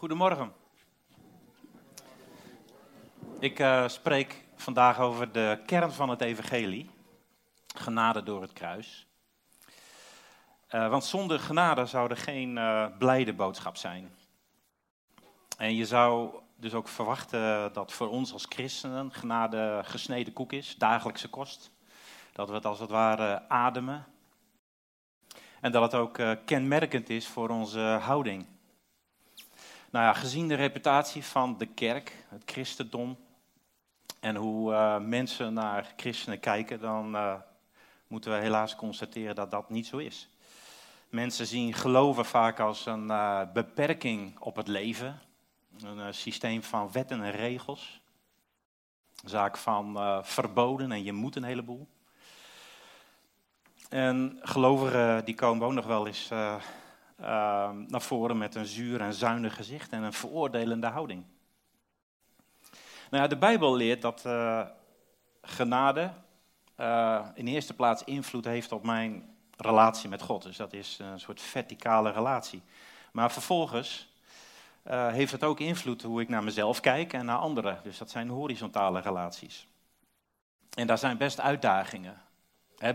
Goedemorgen. Ik uh, spreek vandaag over de kern van het evangelie, genade door het kruis. Uh, want zonder genade zou er geen uh, blijde boodschap zijn. En je zou dus ook verwachten dat voor ons als christenen genade gesneden koek is, dagelijkse kost. Dat we het als het ware ademen. En dat het ook kenmerkend is voor onze houding nou ja, gezien de reputatie van de kerk, het christendom, en hoe uh, mensen naar christenen kijken, dan uh, moeten we helaas constateren dat dat niet zo is. Mensen zien geloven vaak als een uh, beperking op het leven, een systeem van wetten en regels, een zaak van verboden en je moet een heleboel. En gelovigen die komen ook nog wel eens uh, naar voren met een zuur en zuinig gezicht en een veroordelende houding. Nou ja, de Bijbel leert dat uh, genade uh, in eerste plaats invloed heeft op mijn relatie met God. Dus dat is een soort verticale relatie. Maar vervolgens uh, heeft het ook invloed hoe ik naar mezelf kijk en naar anderen. Dus dat zijn horizontale relaties. En daar zijn best uitdagingen.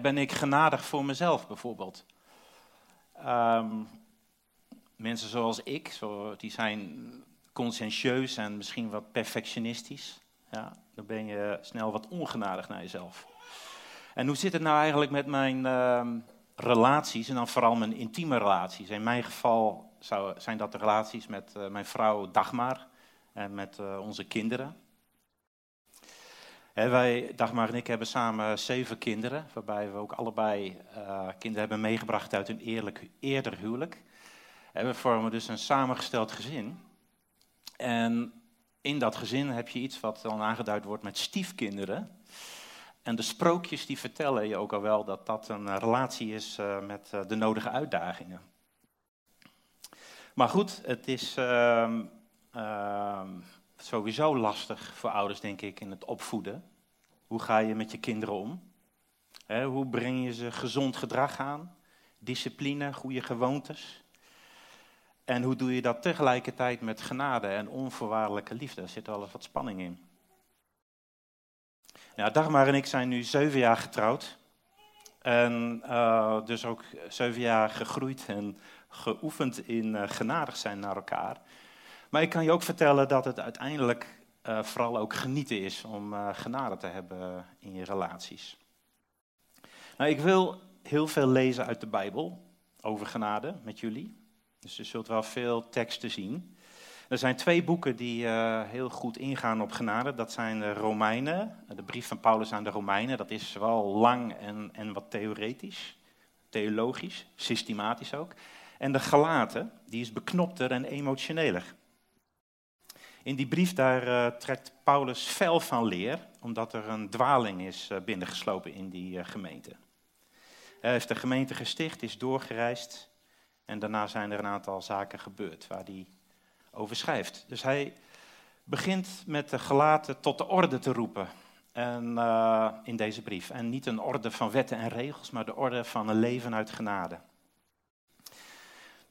ben ik genadig voor mezelf bijvoorbeeld? Um, mensen zoals ik, zo, die zijn conscientieus en misschien wat perfectionistisch. Ja, dan ben je snel wat ongenadig naar jezelf. En hoe zit het nou eigenlijk met mijn uh, relaties en dan vooral mijn intieme relaties? In mijn geval zou, zijn dat de relaties met uh, mijn vrouw Dagmar en met uh, onze kinderen. Wij, Dagmar en ik, hebben samen zeven kinderen, waarbij we ook allebei uh, kinderen hebben meegebracht uit een eerlijk, eerder huwelijk. En we vormen dus een samengesteld gezin. En in dat gezin heb je iets wat dan aangeduid wordt met stiefkinderen. En de sprookjes die vertellen je ook al wel dat dat een relatie is uh, met uh, de nodige uitdagingen. Maar goed, het is uh, sowieso lastig voor ouders, denk ik, in het opvoeden. Hoe ga je met je kinderen om? hoe breng je ze gezond gedrag aan? Discipline, goede gewoontes? En hoe doe je dat tegelijkertijd met genade en onvoorwaardelijke liefde? Er zit wel eens wat spanning in. Ja, Dagmar en ik zijn nu zeven jaar getrouwd. En uh, dus ook zeven jaar gegroeid en geoefend in uh, genadig zijn naar elkaar. Maar ik kan je ook vertellen dat het uiteindelijk uh, vooral ook genieten is om genade te hebben in je relaties. Nou, ik wil heel veel lezen uit de Bijbel over genade met jullie. Dus je zult wel veel teksten zien. Er zijn twee boeken die uh, heel goed ingaan op genade. Dat zijn de Romeinen, de brief van Paulus aan de Romeinen. Dat is wel lang en, en wat theoretisch, theologisch, systematisch ook. En de Galaten, die is beknopter en emotioneler. In die brief daar uh, trekt Paulus fel van leer, omdat er een dwaling is uh, binnengeslopen in die gemeente. Hij heeft de gemeente gesticht, is doorgereisd en daarna zijn er een aantal zaken gebeurd waar hij over schrijft. Dus hij begint met de gelaten tot de orde te roepen en, uh, in deze brief. En niet een orde van wetten en regels, maar de orde van een leven uit genade.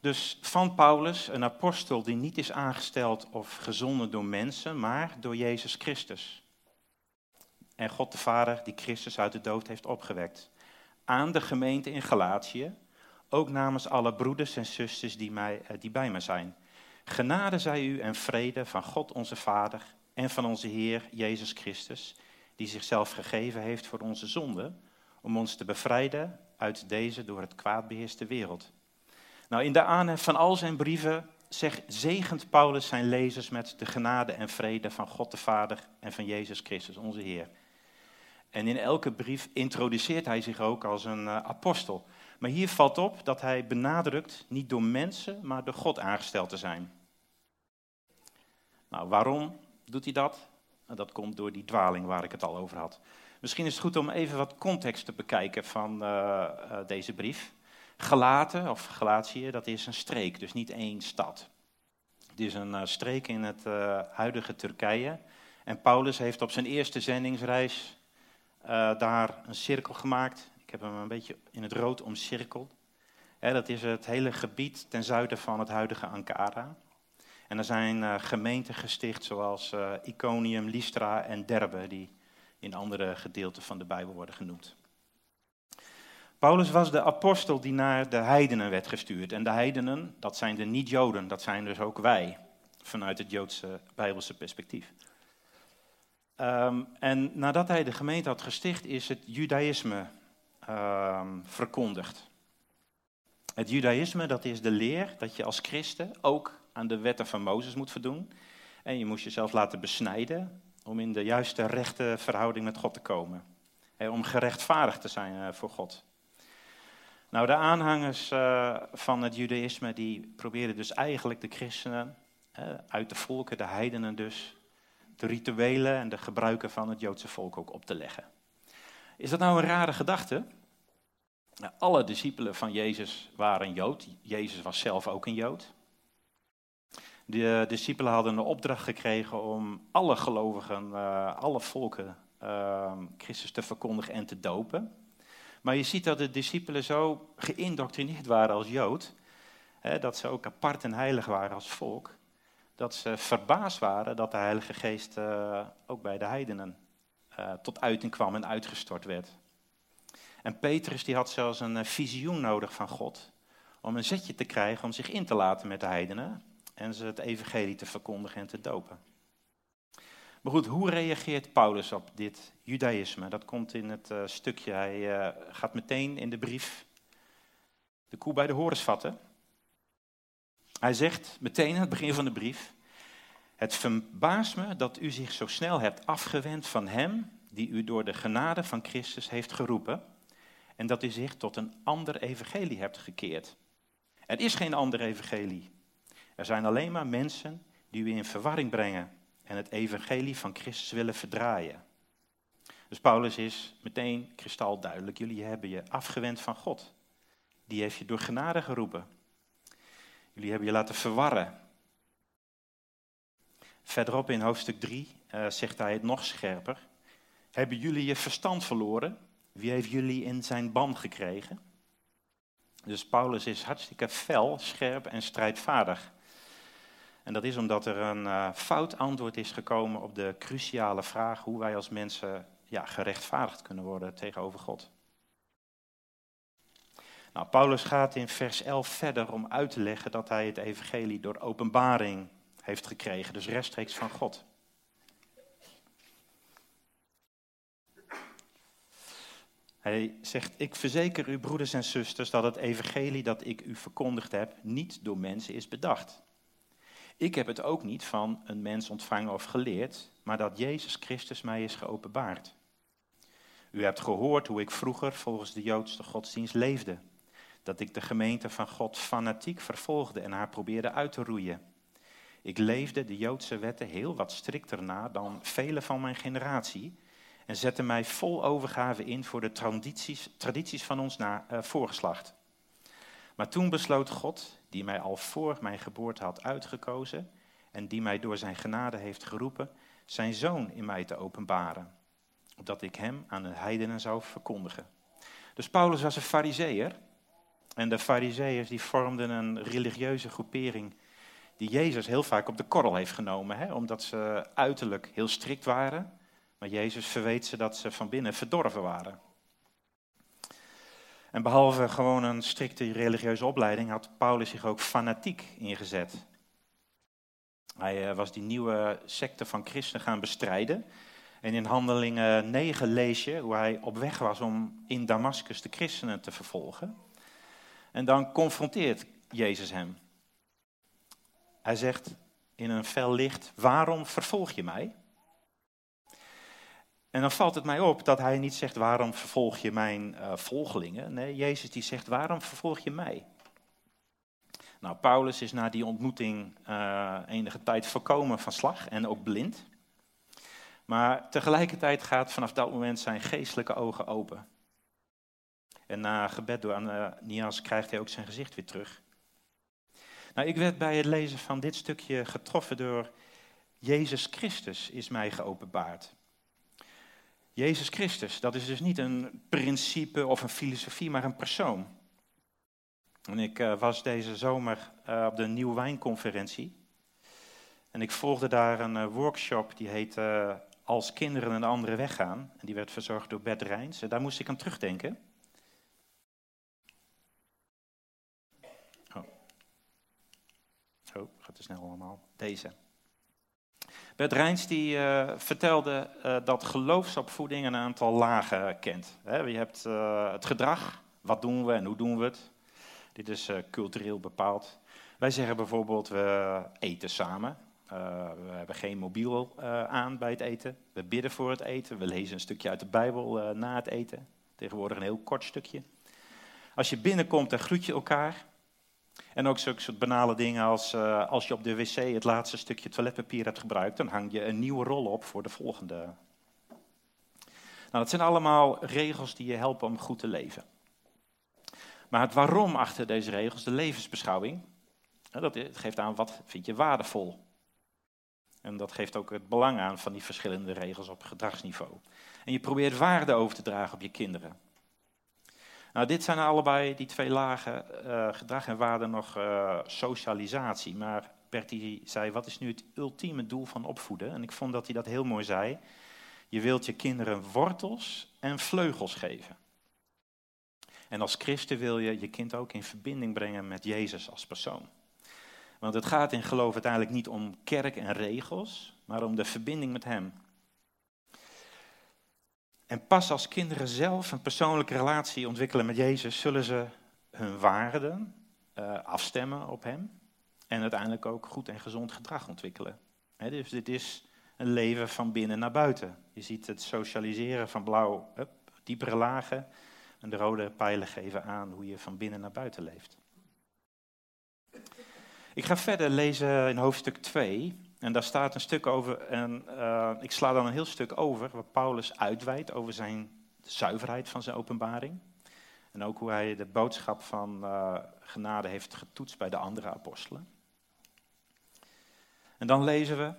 Dus van Paulus, een apostel die niet is aangesteld of gezonden door mensen, maar door Jezus Christus. En God de Vader die Christus uit de dood heeft opgewekt. Aan de gemeente in Galatië, ook namens alle broeders en zusters die, mij, eh, die bij mij zijn. Genade zij u en vrede van God onze Vader en van onze Heer Jezus Christus, die zichzelf gegeven heeft voor onze zonden, om ons te bevrijden uit deze door het kwaad beheerste wereld. Nou, in de aanhef van al zijn brieven zegt, zegent Paulus zijn lezers met de genade en vrede van God de Vader en van Jezus Christus, onze Heer. En in elke brief introduceert hij zich ook als een uh, apostel. Maar hier valt op dat hij benadrukt niet door mensen, maar door God aangesteld te zijn. Nou, waarom doet hij dat? Nou, dat komt door die dwaling waar ik het al over had. Misschien is het goed om even wat context te bekijken van uh, uh, deze brief. Galaten, of Galatië, dat is een streek, dus niet één stad. Het is een uh, streek in het huidige Turkije. En Paulus heeft op zijn eerste zendingsreis daar een cirkel gemaakt heb hem een beetje in het rood omcirkeld. dat is het hele gebied ten zuiden van het huidige Ankara. En er zijn uh, gemeenten gesticht zoals uh, Iconium, Lystra en Derbe, die in andere gedeelten van de Bijbel worden genoemd. Paulus was de apostel die naar de heidenen werd gestuurd. En de heidenen, dat zijn de niet-Joden, dat zijn dus ook wij, vanuit het Joodse Bijbelse perspectief. Um, en nadat hij de gemeente had gesticht, is het Judaïsme um, verkondigd. Het Judaïsme, dat is de leer dat je als christen ook aan de wetten van Mozes moet voldoen. En je moest jezelf laten besnijden om in de juiste rechte verhouding met God te komen. En om gerechtvaardigd te zijn uh, voor God. Nou, de aanhangers uh, van het Judaïsme die probeerden dus eigenlijk de christenen uit de volken, de heidenen dus, de rituelen en de gebruiken van het Joodse volk ook op te leggen. Is dat nou een rare gedachte? Nou, alle discipelen van Jezus waren Jood. Jezus was zelf ook een Jood. De discipelen hadden een opdracht gekregen om alle gelovigen, uh, alle volken, uh, Christus te verkondigen en te dopen. Maar je ziet dat de discipelen zo geïndoctrineerd waren als Jood, dat ze ook apart en heilig waren als volk, dat ze verbaasd waren dat de Heilige Geest uh, ook bij de heidenen uh, tot uiting kwam en uitgestort werd. En Petrus die had zelfs een uh, visioen nodig van God om een zetje te krijgen om zich in te laten met de heidenen en ze het evangelie te verkondigen en te dopen. Maar goed, hoe reageert Paulus op dit judaïsme? Dat komt in het uh, stukje. Hij gaat meteen in de brief de koe bij de horens vatten. Hij zegt meteen aan het begin van de brief: Het verbaast me dat u zich zo snel hebt afgewend van Hem die u door de genade van Christus heeft geroepen, en dat u zich tot een ander evangelie hebt gekeerd. Er is geen ander evangelie. Er zijn alleen maar mensen die u in verwarring brengen en het evangelie van Christus willen verdraaien. Dus Paulus is meteen kristalduidelijk. Jullie hebben je afgewend van God. Die heeft je door genade geroepen. Jullie hebben je laten verwarren. Verderop in hoofdstuk 3 uh, eh, zegt hij het nog scherper. Hebben jullie je verstand verloren? Wie heeft jullie in zijn ban gekregen? Dus Paulus is hartstikke fel, scherp en strijdvaardig. En dat is omdat er een uh, fout antwoord is gekomen op de cruciale vraag hoe wij als mensen ja, gerechtvaardigd kunnen worden tegenover God. Nou, Paulus gaat in vers 11 verder om uit te leggen dat hij het evangelie door openbaring heeft gekregen, dus rechtstreeks van God. Hij zegt, ik verzeker u broeders en zusters dat het evangelie dat ik u verkondigd heb niet door mensen is bedacht. Ik heb het ook niet van een mens ontvangen of geleerd, maar dat Jezus Christus mij is geopenbaard. U hebt gehoord hoe ik vroeger volgens de Joodse godsdienst leefde. Dat ik de gemeente van God fanatiek vervolgde en haar probeerde uit te roeien. Ik leefde de Joodse wetten heel wat strikter na dan velen van mijn generatie en zette mij vol overgave in voor de tradities, tradities van ons na, uh, voorgeslacht. Maar toen besloot God, die mij al voor mijn geboorte had uitgekozen en die mij door zijn genade heeft geroepen, zijn zoon in mij te openbaren, opdat ik hem aan de heidenen zou verkondigen. Dus Paulus was een fariseer en de fariseeërs die vormden een religieuze groepering die Jezus heel vaak op de korrel heeft genomen, hè, omdat ze uiterlijk heel strikt waren, maar Jezus verweet ze dat ze van binnen verdorven waren. En behalve gewoon een strikte religieuze opleiding had Paulus zich ook fanatiek ingezet. Hij eh, was die nieuwe secte van christenen gaan bestrijden. En in Handelingen 9 lees je hoe hij op weg was om in Damascus de christenen te vervolgen. En dan confronteert Jezus hem. Hij zegt in een fel licht, waarom vervolg je mij? En dan valt het mij op dat hij niet zegt, waarom vervolg je mijn uh, volgelingen? Nee, Jezus die zegt, waarom vervolg je mij? Nou, Paulus is na die ontmoeting uh, enige tijd voorkomen van slag en ook blind. Maar tegelijkertijd gaat vanaf dat moment zijn geestelijke ogen open. En na gebed door Ananias krijgt hij ook zijn gezicht weer terug. Nou, ik werd bij het lezen van dit stukje getroffen door Jezus Christus is mij geopenbaard. Jezus Christus, dat is dus niet een principe of een filosofie, maar een persoon. En ik uh, was deze zomer uh, op de Nieuw Wijnconferentie. En ik volgde daar een eh, workshop die heette Als kinderen een andere weg gaan. En die werd verzorgd door Bert Rijns. En daar moest ik aan terugdenken. Oh gaat te snel allemaal. Deze. Bert Rijns die, uh, vertelde uh, dat geloofsopvoeding een aantal lagen kent. He, je hebt uh, het gedrag, wat doen we en hoe doen we het. Dit is cultureel bepaald. Wij zeggen bijvoorbeeld, we eten samen. we hebben geen mobiel aan bij het eten. We bidden voor het eten. We lezen een stukje uit de Bijbel na het eten. Tegenwoordig een heel kort stukje. Als je binnenkomt, dan groet je elkaar. En ook zulke soort banale dingen als uh, als je op de wc het laatste stukje toiletpapier hebt gebruikt, dan hang je een nieuwe rol op voor de volgende. Nou, dat zijn allemaal regels die je helpen om goed te leven. Maar het waarom achter deze regels, de levensbeschouwing, dat geeft aan wat vind je waardevol. En dat geeft ook het belang aan van die verschillende regels op gedragsniveau. En je probeert waarde over te dragen op je kinderen. Nou, dit zijn allebei die twee lagen, uh, gedrag en waarde nog uh, socialisatie. Maar Bertie zei, wat is nu het ultieme doel van opvoeden? En ik vond dat hij dat heel mooi zei. Je wilt je kinderen wortels en vleugels geven. En als christen wil je je kind ook in verbinding brengen met Jezus als persoon. Want het gaat in geloof uiteindelijk niet om kerk en regels, maar om de verbinding met Hem. En pas als kinderen zelf een persoonlijke relatie ontwikkelen met Jezus, zullen ze hun waarden uh, afstemmen op Hem. En uiteindelijk ook goed en gezond gedrag ontwikkelen. dus dit is een leven van binnen naar buiten. Je ziet het socialiseren van blauw, up, diepere lagen. En de rode pijlen geven aan hoe je van binnen naar buiten leeft. Ik ga verder lezen in hoofdstuk 2. En daar staat een stuk over, en uh, ik sla dan een heel stuk over, waar Paulus uitweidt over zijn zuiverheid van zijn openbaring. En ook hoe hij de boodschap van uh, genade heeft getoetst bij de andere apostelen. En dan lezen we,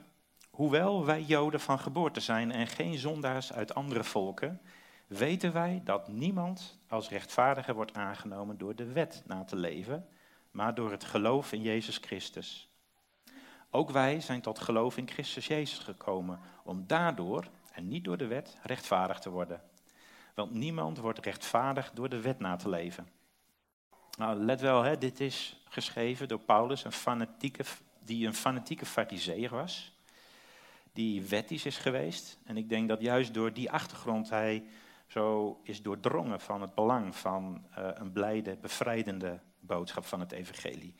hoewel wij Joden van geboorte zijn en geen zondaars uit andere volken, weten wij dat niemand als rechtvaardiger wordt aangenomen door de wet na te leven, maar door het geloof in Jezus Christus. Ook wij zijn tot geloof in Christus Jezus gekomen om daardoor, en niet door de wet, rechtvaardig te worden. Want niemand wordt rechtvaardig door de wet na te leven. Nou, let wel, hè, dit is geschreven door Paulus, een fanatieke, die een fanatieke fariseer was. Die wettisch is geweest. En ik denk dat juist door die achtergrond hij zo is doordrongen van het belang van uh, een blijde, bevrijdende boodschap van het evangelie.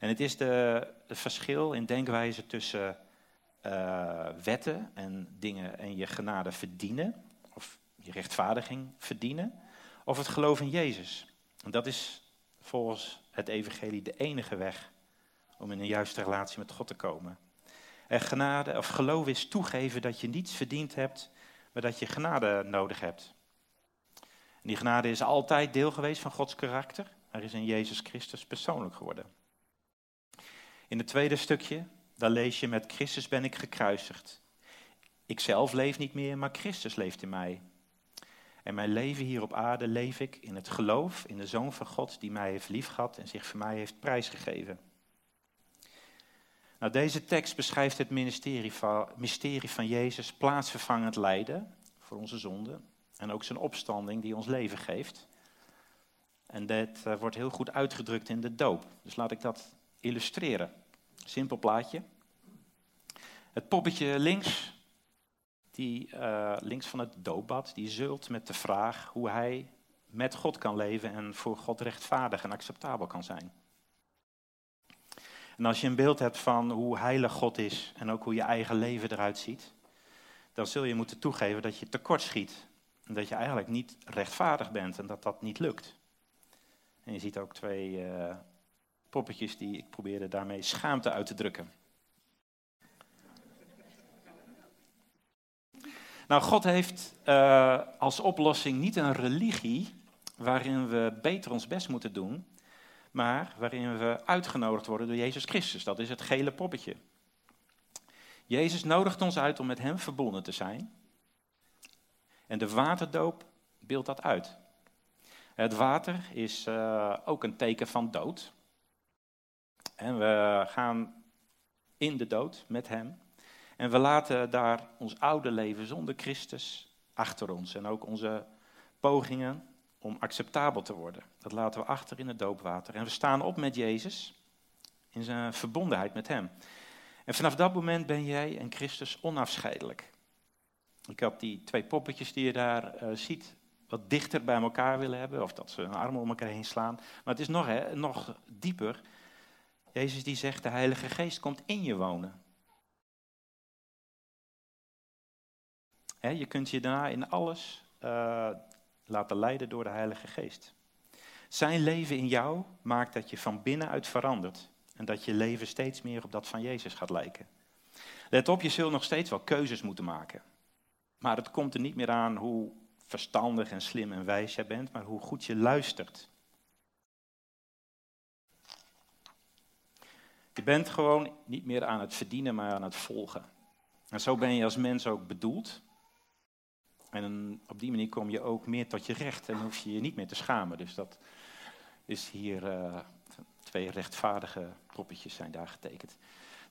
En het is de, het verschil in denkwijze tussen uh, wetten en dingen en je genade verdienen, of je rechtvaardiging verdienen, of het geloof in Jezus. En dat is volgens het evangelie de enige weg om in een juiste relatie met God te komen. En genade, of geloof is toegeven dat je niets verdiend hebt, maar dat je genade nodig hebt. En die genade is altijd deel geweest van Gods karakter. Hij is in Jezus Christus persoonlijk geworden. In het tweede stukje, daar lees je met Christus ben ik gekruisigd. Ik zelf leef niet meer, maar Christus leeft in mij. En mijn leven hier op aarde leef ik in het geloof in de Zoon van God die mij heeft liefgehad en zich voor mij heeft prijsgegeven. Nou, deze tekst beschrijft het mysterie van Jezus plaatsvervangend lijden voor onze zonden en ook zijn opstanding die ons leven geeft. En dit uh, wordt heel goed uitgedrukt in de doop. Dus laat ik dat illustreren. Simpel plaatje. Het poppetje links, die, uh, links van het doopbad, die zult met de vraag hoe hij met God kan leven en voor God rechtvaardig en acceptabel kan zijn. En als je een beeld hebt van hoe heilig God is en ook hoe je eigen leven eruit ziet, dan zul je moeten toegeven dat je tekort schiet. En dat je eigenlijk niet rechtvaardig bent en dat dat niet lukt. En je ziet ook twee uh, poppetjes die ik probeerde daarmee schaamte uit te drukken. Nou, God heeft uh, als oplossing niet een religie waarin we beter ons best moeten doen, maar waarin we uitgenodigd worden door Jezus Christus. Dat is het gele poppetje. Jezus nodigt ons uit om met Hem verbonden te zijn. En de waterdoop beeldt dat uit. Het water is uh, ook een teken van dood. En we gaan in de dood met Hem. En we laten daar ons oude leven zonder Christus achter ons. En ook onze pogingen om acceptabel te worden. Dat laten we achter in het doopwater. En we staan op met Jezus in zijn verbondenheid met Hem. En vanaf dat moment ben jij en Christus onafscheidelijk. Ik heb die twee poppetjes die je daar uh, ziet wat dichter bij elkaar willen hebben, of dat ze hun armen om elkaar heen slaan. Maar het is nog, hè, nog dieper. Jezus die zegt, de Heilige Geest komt in je wonen. Je kunt je daarna in alles uh, laten leiden door de Heilige Geest. Zijn leven in jou maakt dat je van binnenuit verandert. En dat je leven steeds meer op dat van Jezus gaat lijken. Let op, je zult nog steeds wel keuzes moeten maken. Maar het komt er niet meer aan hoe verstandig en slim en wijs jij bent, maar hoe goed je luistert. Je bent gewoon niet meer aan het verdienen, maar aan het volgen. En zo ben je als mens ook bedoeld. En op die manier kom je ook meer tot je recht en hoef je je niet meer te schamen. Dus dat is hier, uh, twee rechtvaardige poppetjes zijn daar getekend.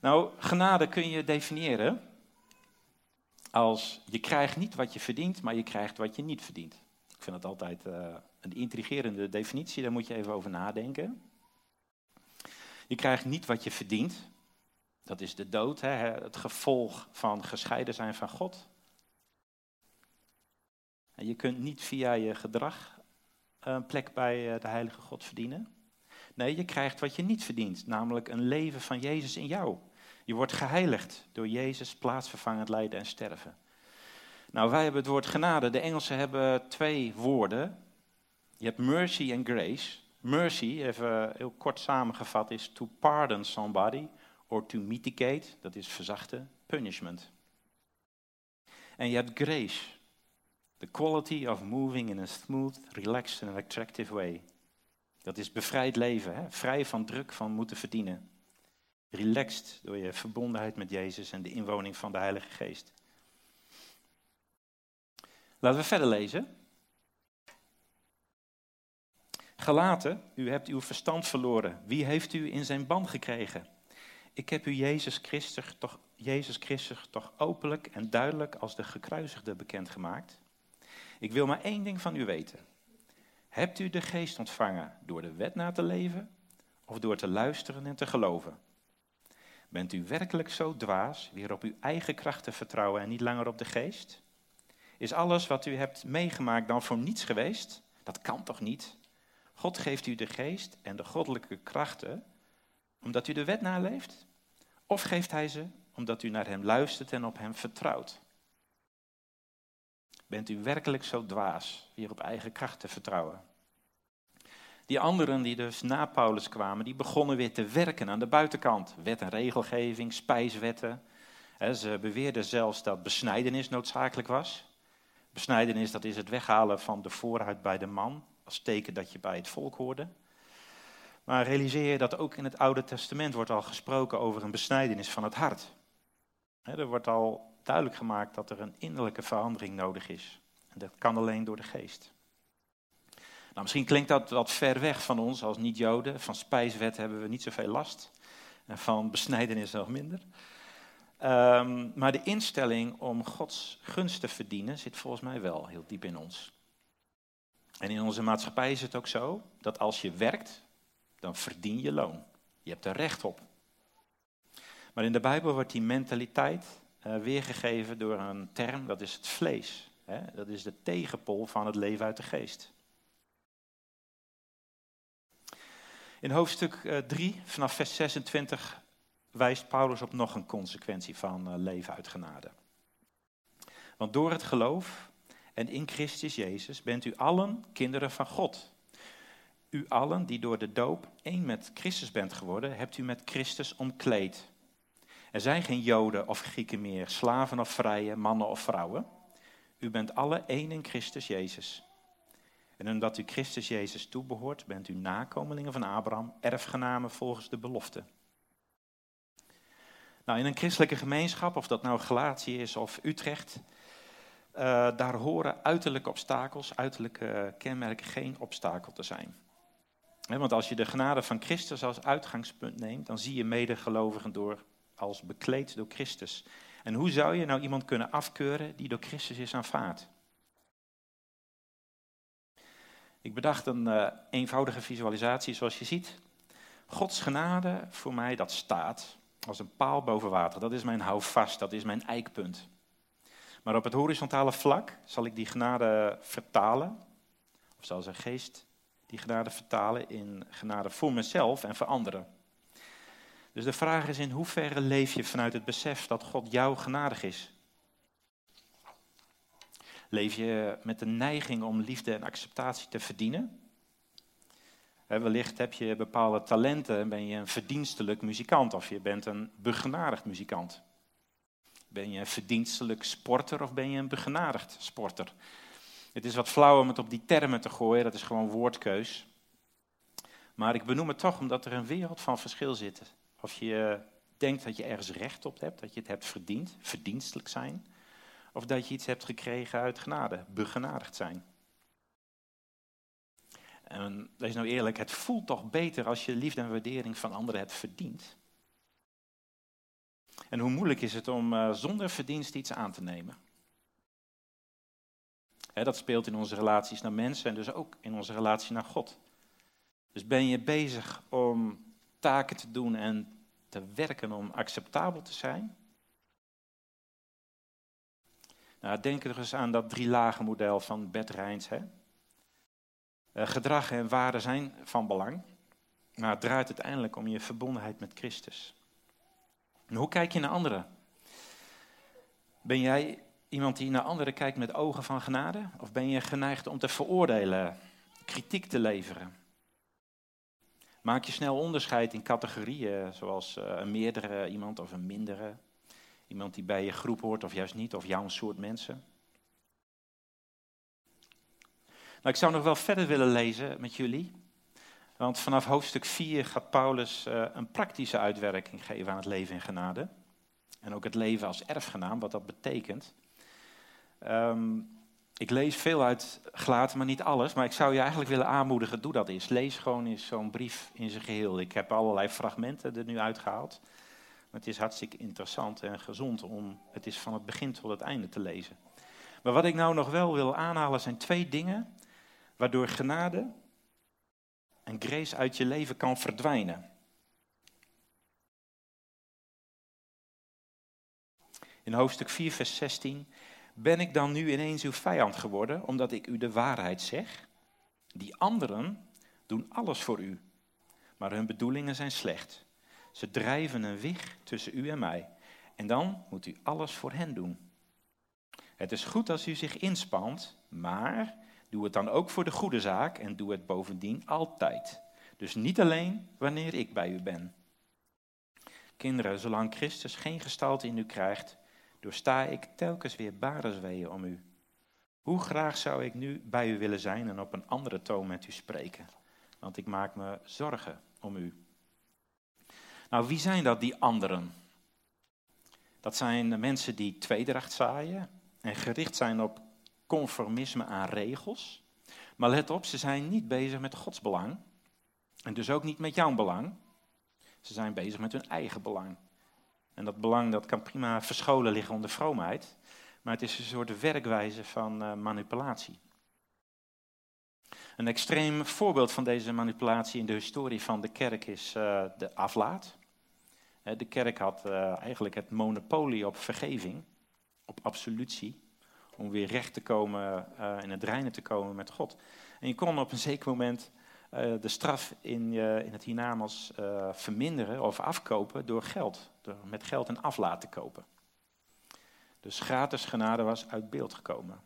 Nou, genade kun je definiëren als je krijgt niet wat je verdient, maar je krijgt wat je niet verdient. Ik vind dat altijd uh, een intrigerende definitie, daar moet je even over nadenken. Je krijgt niet wat je verdient. Dat is de dood, hè, het gevolg van gescheiden zijn van God. En je kunt niet via je gedrag een plek bij eh, de Heilige God verdienen. Nee, je krijgt wat je niet verdient, namelijk een leven van Jezus in jou. Je wordt geheiligd door Jezus plaatsvervangend lijden en sterven. Nou, wij hebben het woord genade. De Engelsen hebben twee woorden. Je hebt mercy en grace. Mercy, even heel kort samengevat, is to pardon somebody or to mitigate, dat is verzachten, punishment. En je hebt grace, the quality of moving in a smooth, relaxed and attractive way. Dat is bevrijd leven, hè? vrij van druk van moeten verdienen. Relaxed door je verbondenheid met Jezus en de inwoning van de Heilige Geest. Laten we verder lezen. Gelaten, u hebt uw verstand verloren. Wie heeft u in zijn band gekregen? Ik heb u Jezus Christus toch, Jezus Christus toch openlijk en duidelijk als de gekruisigde bekendgemaakt. Ik wil maar één ding van u weten. Hebt u de geest ontvangen door de wet na te leven of door te luisteren en te geloven? Bent u werkelijk zo dwaas weer op uw eigen kracht te vertrouwen en niet langer op de geest? Is alles wat u hebt meegemaakt dan voor niets geweest? Dat kan toch niet? God geeft u de geest en de goddelijke krachten omdat u de wet naleeft? Of geeft hij ze omdat u naar hem luistert en op hem vertrouwt? Bent u werkelijk zo dwaas weer op eigen kracht te vertrouwen? Die anderen die dus na Paulus kwamen, die begonnen weer te werken aan de buitenkant. Wet en regelgeving, spijswetten. Ze beweerden zelfs dat besnijdenis noodzakelijk was. Besnijdenis, dat is het weghalen van de voorhuid bij de man, als teken dat je bij het volk hoorde. Maar realiseer je dat ook in het Oude Testament wordt al gesproken over een besnijdenis van het hart. Er wordt al duidelijk gemaakt dat er een innerlijke verandering nodig is. En dat kan alleen door de geest. Nou, misschien klinkt dat wat ver weg van ons als niet-Joden. Van spijswet hebben we niet zoveel last. En van besnijdenis nog minder. Um, maar de instelling om Gods gunst te verdienen zit volgens mij wel heel diep in ons. En in onze maatschappij is het ook zo dat als je werkt, dan verdien je loon. Je hebt er recht op. Maar in de Bijbel wordt die mentaliteit uh, weergegeven door een term, dat is het vlees. Hè? Dat is de tegenpol van het leven uit de geest. In hoofdstuk 3, eh, vanaf vers 26, wijst Paulus op nog een consequentie van eh, leven uit genade. Want door het geloof en in Christus Jezus bent u allen kinderen van God. U allen die door de doop één met Christus bent geworden, hebt u met Christus omkleed. Er zijn geen Joden of Grieken meer, slaven of vrije, mannen of vrouwen. U bent alle één in Christus Jezus. En omdat u Christus Jezus toebehoort, bent u nakomelingen van Abraham, erfgenamen volgens de belofte. Nou, in een christelijke gemeenschap, of dat nou Galatië is of Utrecht, uh, daar horen uiterlijke obstakels, uiterlijke kenmerken geen obstakel te zijn. want als je de genade van Christus als uitgangspunt neemt, dan zie je medegelovigen door als bekleed door Christus. En hoe zou je nou iemand kunnen afkeuren die door Christus is aanvaard? Ik bedacht een uh, eenvoudige visualisatie zoals je ziet. Gods genade voor mij, dat staat als een paal boven water. Dat is mijn houvast, dat is mijn eikpunt. Maar op het horizontale vlak zal ik die genade vertalen, of zal zijn geest die genade vertalen in genade voor mezelf en voor anderen. Dus de vraag is in hoeverre leef je vanuit het besef dat God jou genadig is? Leef je met de neiging om liefde en acceptatie te verdienen? wellicht heb je bepaalde talenten en ben je een verdienstelijk muzikant of je bent een begenadigd muzikant. Ben je een verdienstelijk sporter of ben je een begenadigd sporter? Het is wat flauw om het op die termen te gooien, dat is gewoon woordkeus. Maar ik benoem het toch omdat er een wereld van verschil zit. Of je denkt dat je ergens recht op hebt, dat je het hebt verdiend, verdienstelijk zijn. Of dat je iets hebt gekregen uit genade, begenadigd zijn. En wees nou eerlijk, het voelt toch beter als je liefde en waardering van anderen hebt verdiend. En hoe moeilijk is het om uh, zonder verdienst iets aan te nemen? dat speelt in onze relaties naar mensen en dus ook in onze relatie naar God. Dus ben je bezig om taken te doen en te werken om acceptabel te zijn? Nou, denk er eens aan dat drie lagen model van Bert Rijns. Hè? Uh, gedrag en waarden zijn van belang, maar het draait uiteindelijk om je verbondenheid met Christus. En hoe kijk je naar anderen? Ben jij iemand die naar anderen kijkt met ogen van genade? Of ben je geneigd om te veroordelen, kritiek te leveren? Maak je snel onderscheid in categorieën, zoals uh, een meerdere iemand of een mindere? Iemand die bij je groep hoort of juist niet, of jouw soort mensen? Nou, ik zou nog wel verder willen lezen met jullie. Want vanaf hoofdstuk 4 gaat Paulus uh, een praktische uitwerking geven aan het leven in genade. En ook het leven als erfgenaam, wat dat betekent. Um, ik lees veel uit Gelaten, maar niet alles. Maar ik zou je eigenlijk willen aanmoedigen, doe dat eens. Lees gewoon eens zo'n brief in zijn geheel. Ik heb allerlei fragmenten er nu uitgehaald. Maar het is hartstikke interessant en gezond om het is van het begin tot het einde te lezen. Maar wat ik nou nog wel wil aanhalen zijn twee dingen waardoor genade en grace uit je leven kan verdwijnen. In hoofdstuk 4, vers 16. Ben ik dan nu ineens uw vijand geworden, omdat ik u de waarheid zeg? Die anderen doen alles voor u, maar hun bedoelingen zijn slecht. Ze drijven een wig tussen u en mij. En dan moet u alles voor hen doen. Het is goed als u zich inspant, maar Doe het dan ook voor de goede zaak en doe het bovendien altijd. Dus niet alleen wanneer ik bij u ben. Kinderen, zolang Christus geen gestalte in u krijgt, doorsta ik telkens weer baresweeën om u. Hoe graag zou ik nu bij u willen zijn en op een andere toon met u spreken, want ik maak me zorgen om u. Nou, wie zijn dat, die anderen? Dat zijn mensen die tweedracht zaaien en gericht zijn op conformisme aan regels. Maar let op, ze zijn niet bezig met Gods belang. En dus ook niet met jouw belang. Ze zijn bezig met hun eigen belang. En dat belang dat kan prima verscholen liggen onder vroomheid. Maar het is een soort werkwijze van uh, manipulatie. Een extreem voorbeeld van deze manipulatie in de historie van de kerk is uh, de aflaat. De kerk had eigenlijk het monopolie op vergeving, op absolutie om weer recht te komen uh, in het reinen te komen met God. En je kon op een zeker moment uh, de straf in, in het hiernamaals uh, verminderen of afkopen door geld. Door met geld een aflaat te kopen. Dus gratis genade was uit beeld gekomen.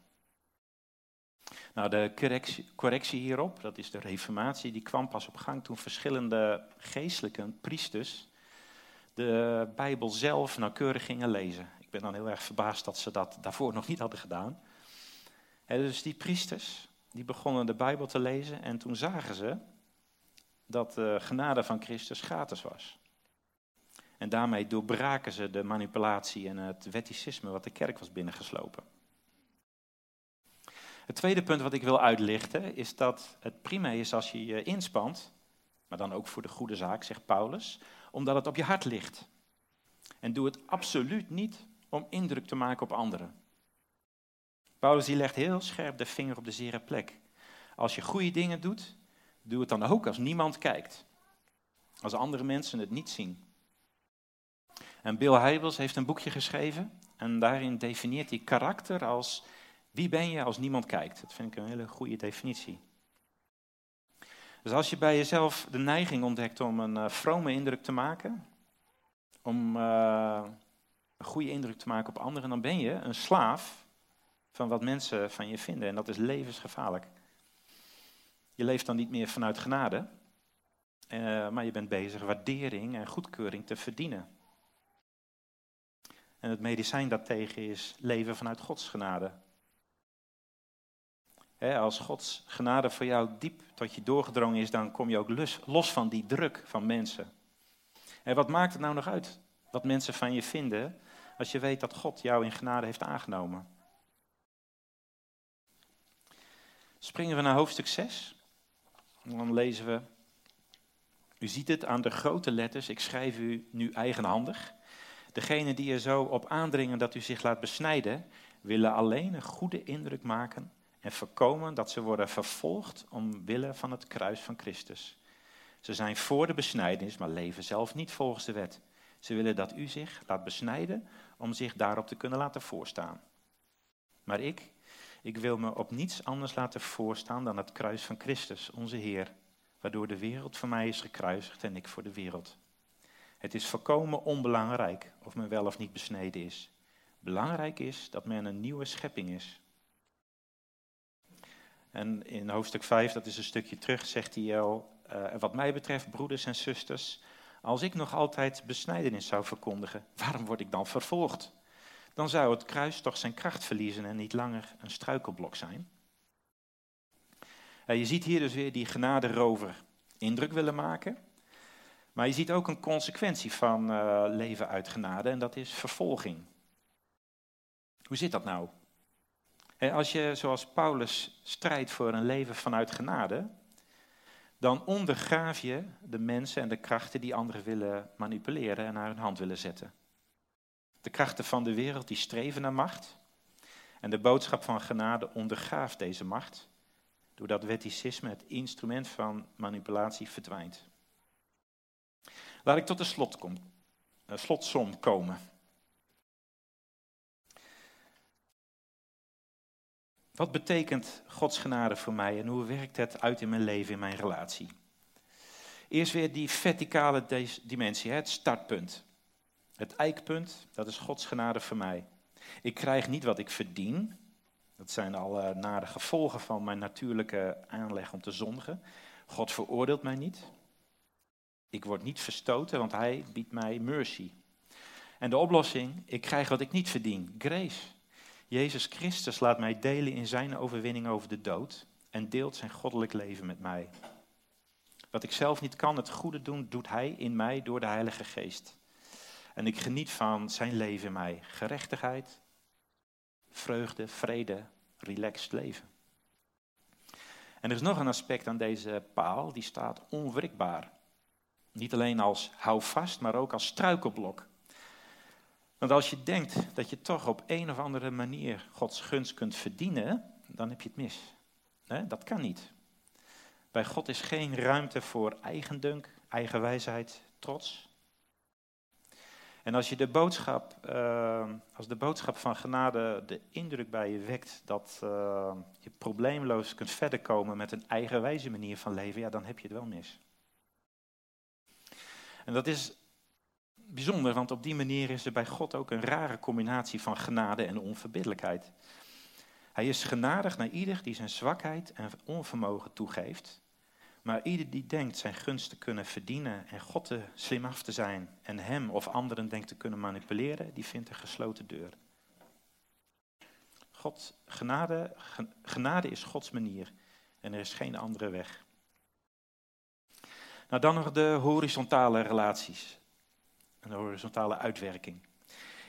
Nou, de correctie, correctie, hierop, dat is de reformatie, die kwam pas op gang toen verschillende geestelijke priesters de Bijbel zelf nauwkeurig gingen lezen ben dan heel erg verbaasd dat ze dat daarvoor nog niet hadden gedaan. dus die priesters, die begonnen de Bijbel te lezen en toen zagen ze dat de genade van Christus gratis was. En daarmee doorbraken ze de manipulatie en het wetticisme wat de kerk was binnengeslopen. Het tweede punt wat ik wil uitlichten is dat het prima is als je je inspant, maar dan ook voor de goede zaak, zegt Paulus, omdat het op je hart ligt. En doe het absoluut niet om indruk te maken op anderen. Paulus die legt heel scherp de vinger op de zere plek. Als je goede dingen doet, doe het dan ook als niemand kijkt. Als andere mensen het niet zien. En Bill Heibels heeft een boekje geschreven en daarin definieert hij karakter als wie ben je als niemand kijkt. Dat vind ik een hele goede definitie. Dus als je bij jezelf de neiging ontdekt om een uh, vrome indruk te maken, om uh, een goede indruk te maken op anderen, dan ben je een slaaf van wat mensen van je vinden. En dat is levensgevaarlijk. Je leeft dan niet meer vanuit genade, uh, maar je bent bezig waardering en goedkeuring te verdienen. En het medicijn daartegen is leven vanuit Gods genade. als Gods genade voor jou diep tot je doorgedrongen is, dan kom je ook los van die druk van mensen. En wat maakt het nou nog uit wat mensen van je vinden als je weet dat God jou in genade heeft aangenomen? Springen we naar hoofdstuk 6. Dan lezen we. U ziet het aan de grote letters, ik schrijf u nu eigenhandig. Degenen die er zo op aandringen dat u zich laat besnijden, willen alleen een goede indruk maken en voorkomen dat ze worden vervolgd omwille van het kruis van Christus. Ze zijn voor de besnijdenis, maar leven zelf niet volgens de wet. Ze willen dat u zich laat besnijden om zich daarop te kunnen laten voorstaan. Maar ik, ik wil me op niets anders laten voorstaan dan het kruis van Christus, onze Heer, waardoor de wereld voor mij is gekruisigd en ik voor de wereld. Het is volkomen onbelangrijk of men wel of niet besneden is. Belangrijk is dat men een nieuwe schepping is. En in hoofdstuk 5, dat is een stukje terug, zegt hij al, uh, wat mij betreft, broeders en zusters, als ik nog altijd besnijdenis zou verkondigen, waarom word ik dan vervolgd? Dan zou het kruis toch zijn kracht verliezen en niet langer een struikelblok zijn. Uh, je ziet hier dus weer die genaderover indruk willen maken. Maar je ziet ook een consequentie van uh, leven uit genade en dat is vervolging. Hoe zit dat nou? als je, zoals Paulus, strijdt voor een leven vanuit genade, dan ondergraaf je de mensen en de krachten die anderen willen manipuleren en naar hun hand willen zetten. De krachten van de wereld die streven naar macht. En de boodschap van genade ondergraaft deze macht, doordat wetticisme, het instrument van manipulatie, verdwijnt. Laat ik tot de slot uh, slotsom komen. Wat betekent Gods genade voor mij en hoe werkt het uit in mijn leven, in mijn relatie? Eerst weer die verticale dimensie, het startpunt. Het eikpunt, dat is Gods genade voor mij. Ik krijg niet wat ik verdien. Dat zijn alle nare gevolgen van mijn natuurlijke aanleg om te zondigen. God veroordeelt mij niet. Ik word niet verstoten, want hij biedt mij mercy. En de oplossing, ik krijg wat ik niet verdien, grace. Jezus Christus laat mij delen in zijn overwinning over de dood en deelt zijn goddelijk leven met mij. Wat ik zelf niet kan, het goede doen, doet hij in mij door de Heilige Geest. En ik geniet van zijn leven in mij. Gerechtigheid, vreugde, vrede, relaxed leven. En er is nog een aspect aan deze paal, die staat onwrikbaar. Niet alleen als houvast, maar ook als struikelblok. Want als je denkt dat je toch op een of andere manier Gods gunst kunt verdienen, dan heb je het mis. Dat kan niet. Bij God is geen ruimte voor eigendunk, eigenwijsheid, trots. En als je de boodschap, uh, als de boodschap van genade de indruk bij je wekt dat uh, je probleemloos kunt verder komen met een eigenwijze manier van leven, ja, dan heb je het wel mis. En dat is bijzonder, want op die manier is er bij God ook een rare combinatie van genade en onverbiddelijkheid. Hij is genadig naar ieder die zijn zwakheid en onvermogen toegeeft. Maar ieder die denkt zijn gunst te kunnen verdienen en God te slim af te zijn en hem of anderen denkt te kunnen manipuleren, die vindt een gesloten deur. God, genade, genade is Gods manier en er is geen andere weg. Nou, dan nog de horizontale relaties. En de horizontale uitwerking.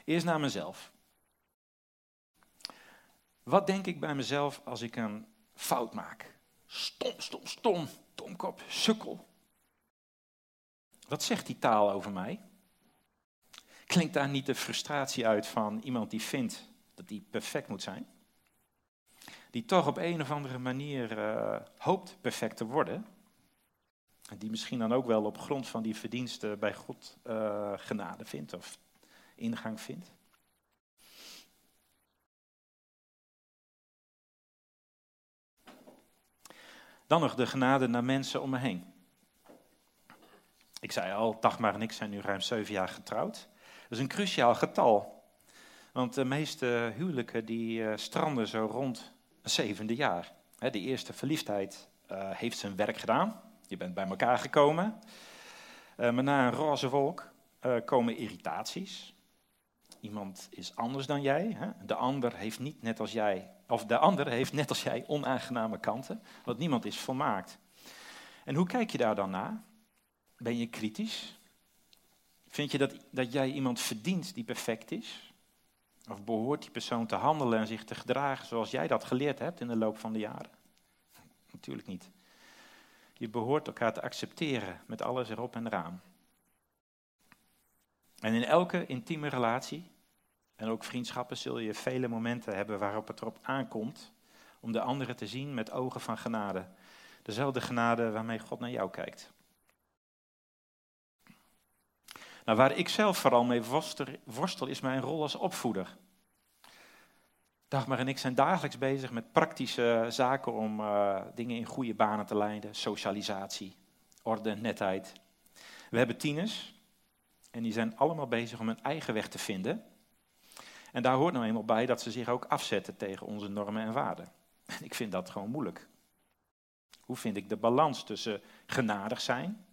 Eerst naar mezelf. Wat denk ik bij mezelf als ik een fout maak? Stom, stom, stom, domkop, sukkel. Wat zegt die taal over mij? Klinkt daar niet de frustratie uit van iemand die vindt dat hij perfect moet zijn? Die toch op een of andere manier uh, hoopt perfect te worden. Die misschien dan ook wel op grond van die verdiensten bij God uh, genade vindt of ingang vindt. Dan nog de genade naar mensen om me heen. Ik zei al, Dagmar en ik zijn nu ruim zeven jaar getrouwd. Dat is een cruciaal getal. Want de meeste huwelijken die eh, stranden zo rond een zevende jaar. De eerste verliefdheid uh, heeft zijn werk gedaan. Je bent bij elkaar gekomen. Uh, maar na een roze wolk komen irritaties. Iemand is anders dan jij. Hè? De ander heeft niet net als jij, of de ander heeft net als jij onaangename kanten. Want niemand is volmaakt. En hoe kijk je daar dan naar? Ben je kritisch? Vind je dat, dat jij iemand verdient die perfect is? Of behoort die persoon te handelen en zich te gedragen zoals jij dat geleerd hebt in de loop van de jaren? Natuurlijk niet. Je behoort elkaar te accepteren met alles erop en eraan. En in elke intieme relatie en ook vriendschappen zul je vele momenten hebben waarop het erop aankomt om de anderen te zien met ogen van genade. Dezelfde genade waarmee God naar jou kijkt. Nou, waar ik zelf vooral mee worstel, is mijn rol als opvoeder. Dagmar en ik zijn dagelijks bezig met praktische zaken om uh, dingen in goede banen te leiden. Socialisatie, orde, netheid. We hebben tieners en die zijn allemaal bezig om hun eigen weg te vinden. En daar hoort nou eenmaal bij dat ze zich ook afzetten tegen onze normen en waarden. En ik vind dat gewoon moeilijk. Hoe vind ik de balans tussen genadig zijn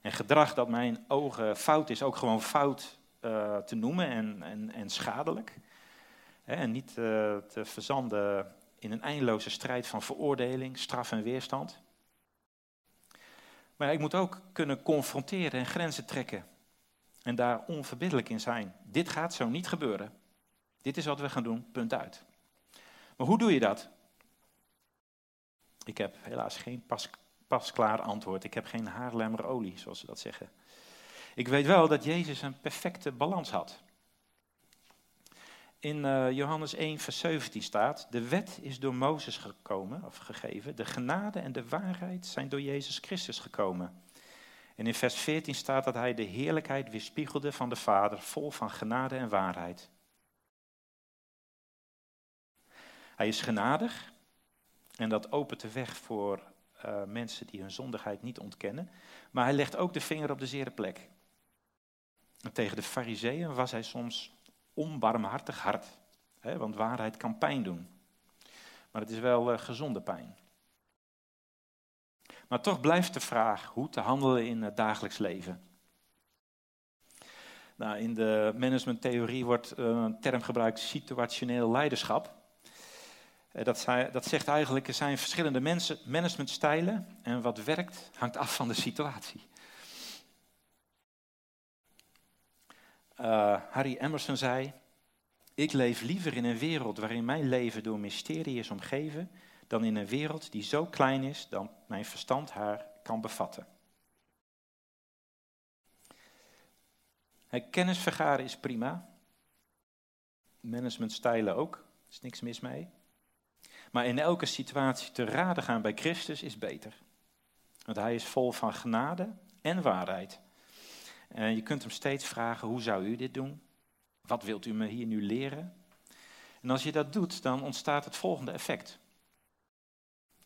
en gedrag dat mijn ogen fout is, ook gewoon fout uh, te noemen en, en, en schadelijk. En niet uh, te verzanden in een eindeloze strijd van veroordeling, straf en weerstand. Maar ik moet ook kunnen confronteren en grenzen trekken. En daar onverbiddelijk in zijn. Dit gaat zo niet gebeuren. Dit is wat we gaan doen, punt uit. Maar hoe doe je dat? Ik heb helaas geen pas pasklaar antwoord. Ik heb geen haarlemmerolie, zoals ze dat zeggen. Ik weet wel dat Jezus een perfecte balans had. In uh, Johannes 1, vers 17 staat: De wet is door Mozes gekomen, of gegeven. De genade en de waarheid zijn door Jezus Christus gekomen. En in vers 14 staat dat hij de heerlijkheid weerspiegelde van de Vader, vol van genade en waarheid. Hij is genadig en dat opent de weg voor uh, mensen die hun zondigheid niet ontkennen. Maar hij legt ook de vinger op de zere plek. En tegen de fariseeën was hij soms onbarmhartig hard. Hè, want waarheid kan pijn doen. Maar het is wel uh, gezonde pijn. Maar toch blijft de vraag hoe te handelen in het dagelijks leven. Nou, in de managementtheorie wordt eh, een term gebruikt situationeel leiderschap. Eh, dat, dat zegt eigenlijk, er zijn verschillende mensen, managementstijlen en wat werkt hangt af van de situatie. Uh, Harry Emerson zei, ik leef liever in een wereld waarin mijn leven door mysterie is omgeven, dan in een wereld die zo klein is dat mijn verstand haar kan bevatten. kennis vergaren is prima. Managementstijlen ook, er is niks mis mee. Maar in elke situatie te raden gaan bij Christus is beter. Want hij is vol van genade en waarheid. En je kunt hem steeds vragen, hoe zou u dit doen? Wat wilt u me hier nu leren? En als je dat doet, dan ontstaat het volgende effect.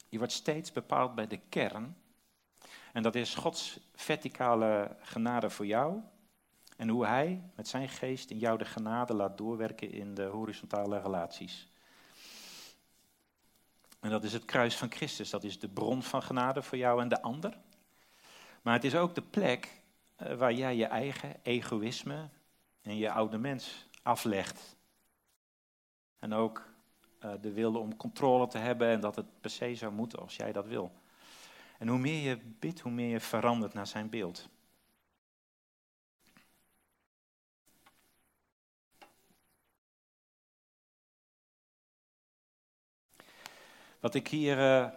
Je wordt steeds bepaald bij de kern. En dat is Gods verticale genade voor jou. En hoe Hij met zijn geest in jou de genade laat doorwerken in de horizontale relaties. En dat is het kruis van Christus. Dat is de bron van genade voor jou en de ander. Maar het is ook de plek eh, waar jij je eigen egoïsme en je oude mens aflegt. En ook uh, de wil om controle te hebben en dat het per se zou moeten als jij dat wil. En hoe meer je bidt, hoe meer je verandert naar zijn beeld. Wat ik hier uh,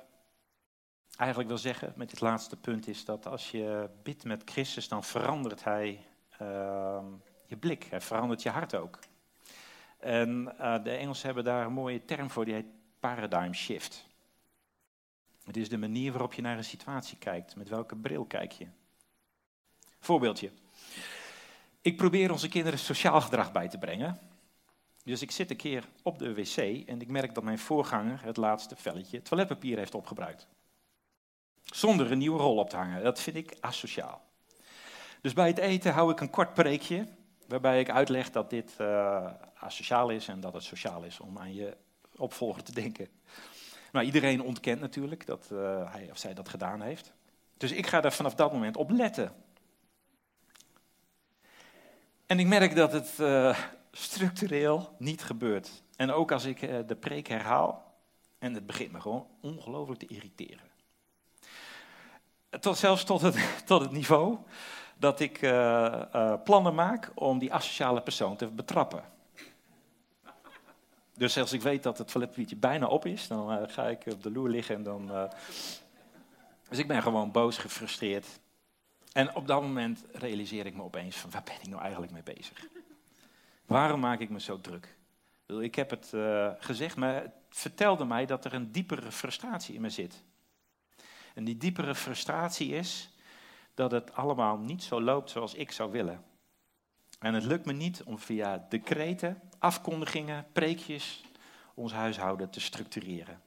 eigenlijk wil zeggen met dit laatste punt is dat als je bidt met Christus, dan verandert Hij uh, je blik, hij verandert je hart ook. En uh, de Engelsen hebben daar een mooie term voor, die heet paradigm shift. Het is de manier waarop je naar een situatie kijkt. Met welke bril kijk je? Voorbeeldje. Ik probeer onze kinderen sociaal gedrag bij te brengen. Dus ik zit een keer op de wc en ik merk dat mijn voorganger het laatste velletje toiletpapier heeft opgebruikt. Zonder een nieuwe rol op te hangen. Dat vind ik asociaal. Dus bij het eten hou ik een kort preekje, waarbij ik uitleg dat dit uh, asociaal is en dat het sociaal is om aan je opvolger te denken. Nou, iedereen ontkent natuurlijk dat uh, hij of zij dat gedaan heeft. Dus ik ga er vanaf dat moment op letten. En ik merk dat het uh, structureel niet gebeurt. En ook als ik de preek herhaal, en het begint me gewoon ongelooflijk te irriteren. Tot, zelfs tot het, tot het niveau dat ik plannen maak om die asociale persoon te betrappen. Dus als ik weet dat het toiletpapiertje bijna op is, dan uh, ga ik op de loer liggen en dan... Dus ik ben gewoon boos, gefrustreerd. En op dat moment realiseer ik me opeens van waar ben ik nou eigenlijk mee bezig? Waarom maak ik me zo druk? Ik heb het gezegd, maar het vertelde mij dat er een diepere frustratie in me zit. En die diepere frustratie is dat het allemaal niet zo loopt zoals ik zou willen. En het lukt me niet om via decreten, afkondigingen, preekjes ons huishouden te structureren.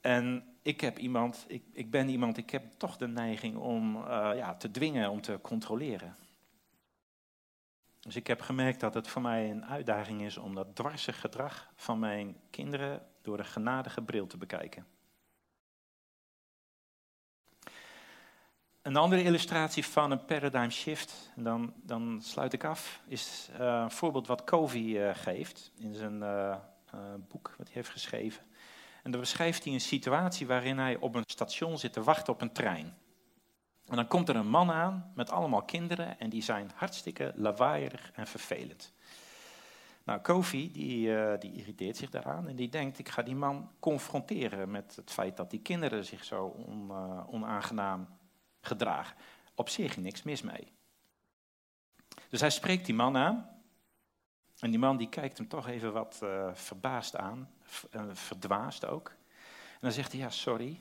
En ik, heb iemand, ik, ik ben iemand, ik heb toch de neiging om uh, ja, te dwingen, om te controleren. Dus ik heb gemerkt dat het voor mij een uitdaging is om dat dwarse gedrag van mijn kinderen door een genadige bril te bekijken. Een andere illustratie van een paradigm shift, en dan, dan sluit ik af, is uh, een voorbeeld wat Covey uh, geeft in zijn uh, boek wat hij heeft geschreven. En dan beschrijft hij een situatie waarin hij op een station zit te wachten op een trein. En dan komt er een man aan met allemaal kinderen en die zijn hartstikke lawaaierig en vervelend. Nou, Kofi die, die irriteert zich daaraan en die denkt, ik ga die man confronteren met het feit dat die kinderen zich zo on, onaangenaam gedragen. Op zich niks mis mee. Dus hij spreekt die man aan. En die man die kijkt hem toch even wat uh, verbaasd aan, uh, verdwaasd ook. En dan zegt hij, ja, sorry.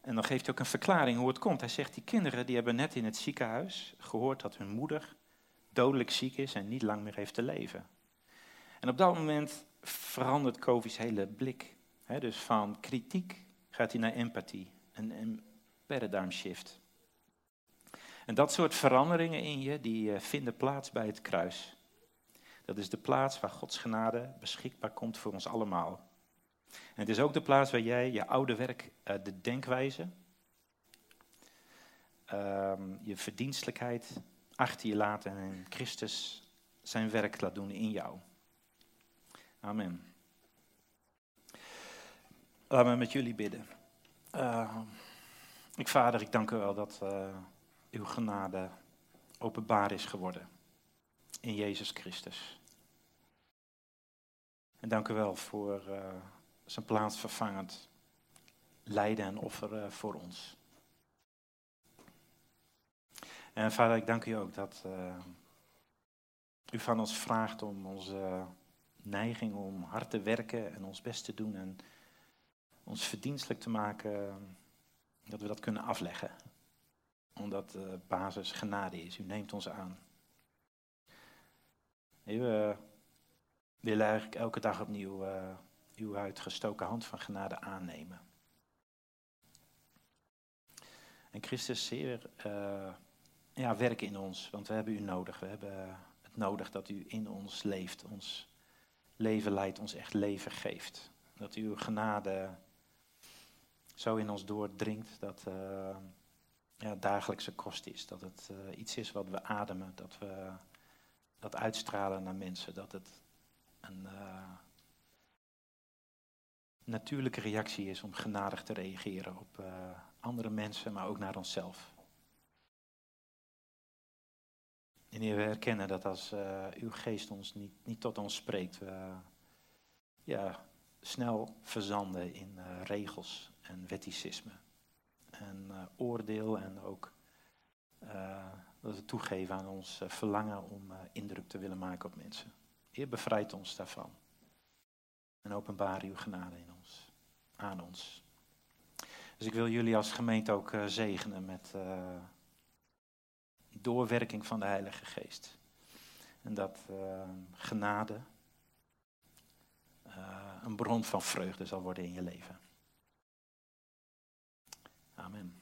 En dan geeft hij ook een verklaring hoe het komt. Hij zegt, die kinderen die hebben net in het ziekenhuis gehoord dat hun moeder dodelijk ziek is en niet lang meer heeft te leven. En op dat moment verandert Kovi's hele blik. dus van kritiek gaat hij naar empathie. En paradigm shift. En dat soort veranderingen in je, die eh, vinden plaats bij het kruis. Dat is de plaats waar Gods genade beschikbaar komt voor ons allemaal. En het is ook de plaats waar jij je oude werk, eh, de denkwijze, ehm, je verdienstelijkheid achter je laat en Christus zijn werk laat doen in jou. Amen. Laten we met jullie bidden. Uh, ik, vader, ik dank u wel dat uh, uw genade openbaar is geworden in Jezus Christus. En dank u wel voor uh, zijn plaatsvervangend lijden en offeren voor ons. En vader, ik dank u ook dat u van ons vraagt om onze neiging om hard te werken en ons best te doen en ons verdienstelijk te maken dat we dat kunnen afleggen. Omdat de basis genade is. U neemt ons aan. We willen eigenlijk elke dag opnieuw uh, uw uitgestoken hand van genade aannemen. En Christus, Heer, uh, ja, werk in ons, want we hebben u nodig. We hebben het nodig dat u in ons leeft, ons leven leidt, ons echt leven geeft. Dat uw genade zo in ons doordringt dat uh, ja, dagelijkse kost is. Dat het uh, iets is wat we ademen, dat we dat uitstralen naar mensen. Dat het een uh, natuurlijke reactie is om genadig te reageren op andere mensen, maar ook naar onszelf. En we herkennen dat als uw geest ons niet, niet tot ons spreekt, we ja, snel verzanden in regels en wetticisme. En uh, oordeel en ook uh, Dat we toegeven aan ons verlangen om indruk te willen maken op mensen. Heer, bevrijd ons daarvan. En openbaar uw genade in ons, aan ons. Dus ik wil jullie als gemeente ook zegenen met doorwerking van de Heilige Geest. En dat genade een bron van vreugde zal worden in je leven. Amen.